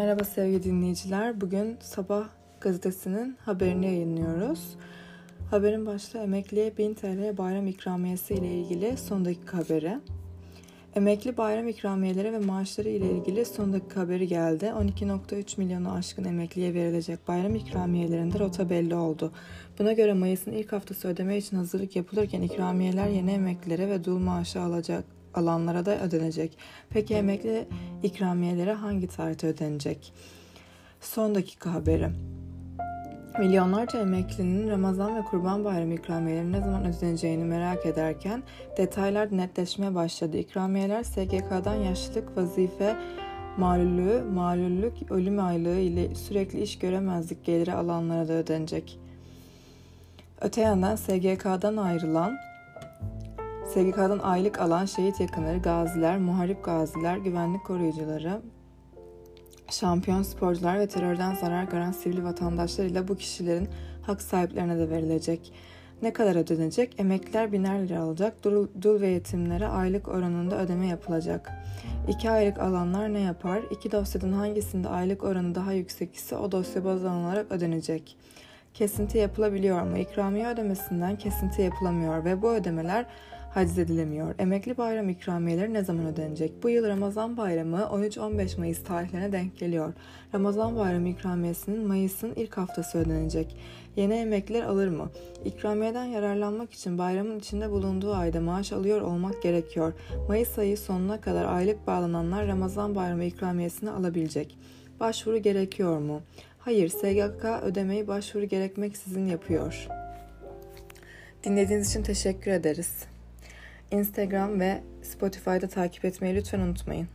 Merhaba sevgili dinleyiciler. Bugün Sabah gazetesinin haberini yayınlıyoruz. Haberin başta emekliye 1000 TL bayram ikramiyesi ile ilgili son dakika haberi. Emekli bayram ikramiyeleri ve maaşları ile ilgili son dakika haberi geldi. 12.3 milyonu aşkın emekliye verilecek bayram ikramiyelerinde rota belli oldu. Buna göre Mayıs'ın ilk haftası ödeme için hazırlık yapılırken ikramiyeler yeni emeklilere ve dul maaşı alacak alanlara da ödenecek. Peki emekli ikramiyeleri hangi tarihte ödenecek? Son dakika haberi. Milyonlarca emeklinin Ramazan ve Kurban Bayramı ikramiyeleri ne zaman ödeneceğini merak ederken detaylar netleşmeye başladı. İkramiyeler SGK'dan yaşlılık, vazife, malüllüğü, malüllük, ölüm aylığı ile sürekli iş göremezlik geliri alanlara da ödenecek. Öte yandan SGK'dan ayrılan SGK'dan aylık alan şehit yakınları, gaziler, muharip gaziler, güvenlik koruyucuları, şampiyon sporcular ve terörden zarar gören sivil vatandaşlar ile bu kişilerin hak sahiplerine de verilecek. Ne kadar ödenecek? Emekliler biner lira alacak. Dul, dul ve yetimlere aylık oranında ödeme yapılacak. İki aylık alanlar ne yapar? İki dosyadan hangisinde aylık oranı daha yüksek ise o dosya baz alınarak ödenecek. Kesinti yapılabiliyor mu? İkramiye ödemesinden kesinti yapılamıyor ve bu ödemeler haciz edilemiyor. Emekli bayram ikramiyeleri ne zaman ödenecek? Bu yıl Ramazan bayramı 13-15 Mayıs tarihlerine denk geliyor. Ramazan bayramı ikramiyesinin Mayıs'ın ilk haftası ödenecek. Yeni emekliler alır mı? İkramiyeden yararlanmak için bayramın içinde bulunduğu ayda maaş alıyor olmak gerekiyor. Mayıs ayı sonuna kadar aylık bağlananlar Ramazan bayramı ikramiyesini alabilecek. Başvuru gerekiyor mu? Hayır, SGK ödemeyi başvuru gerekmeksizin yapıyor. Dinlediğiniz için teşekkür ederiz. Instagram ve Spotify'da takip etmeyi lütfen unutmayın.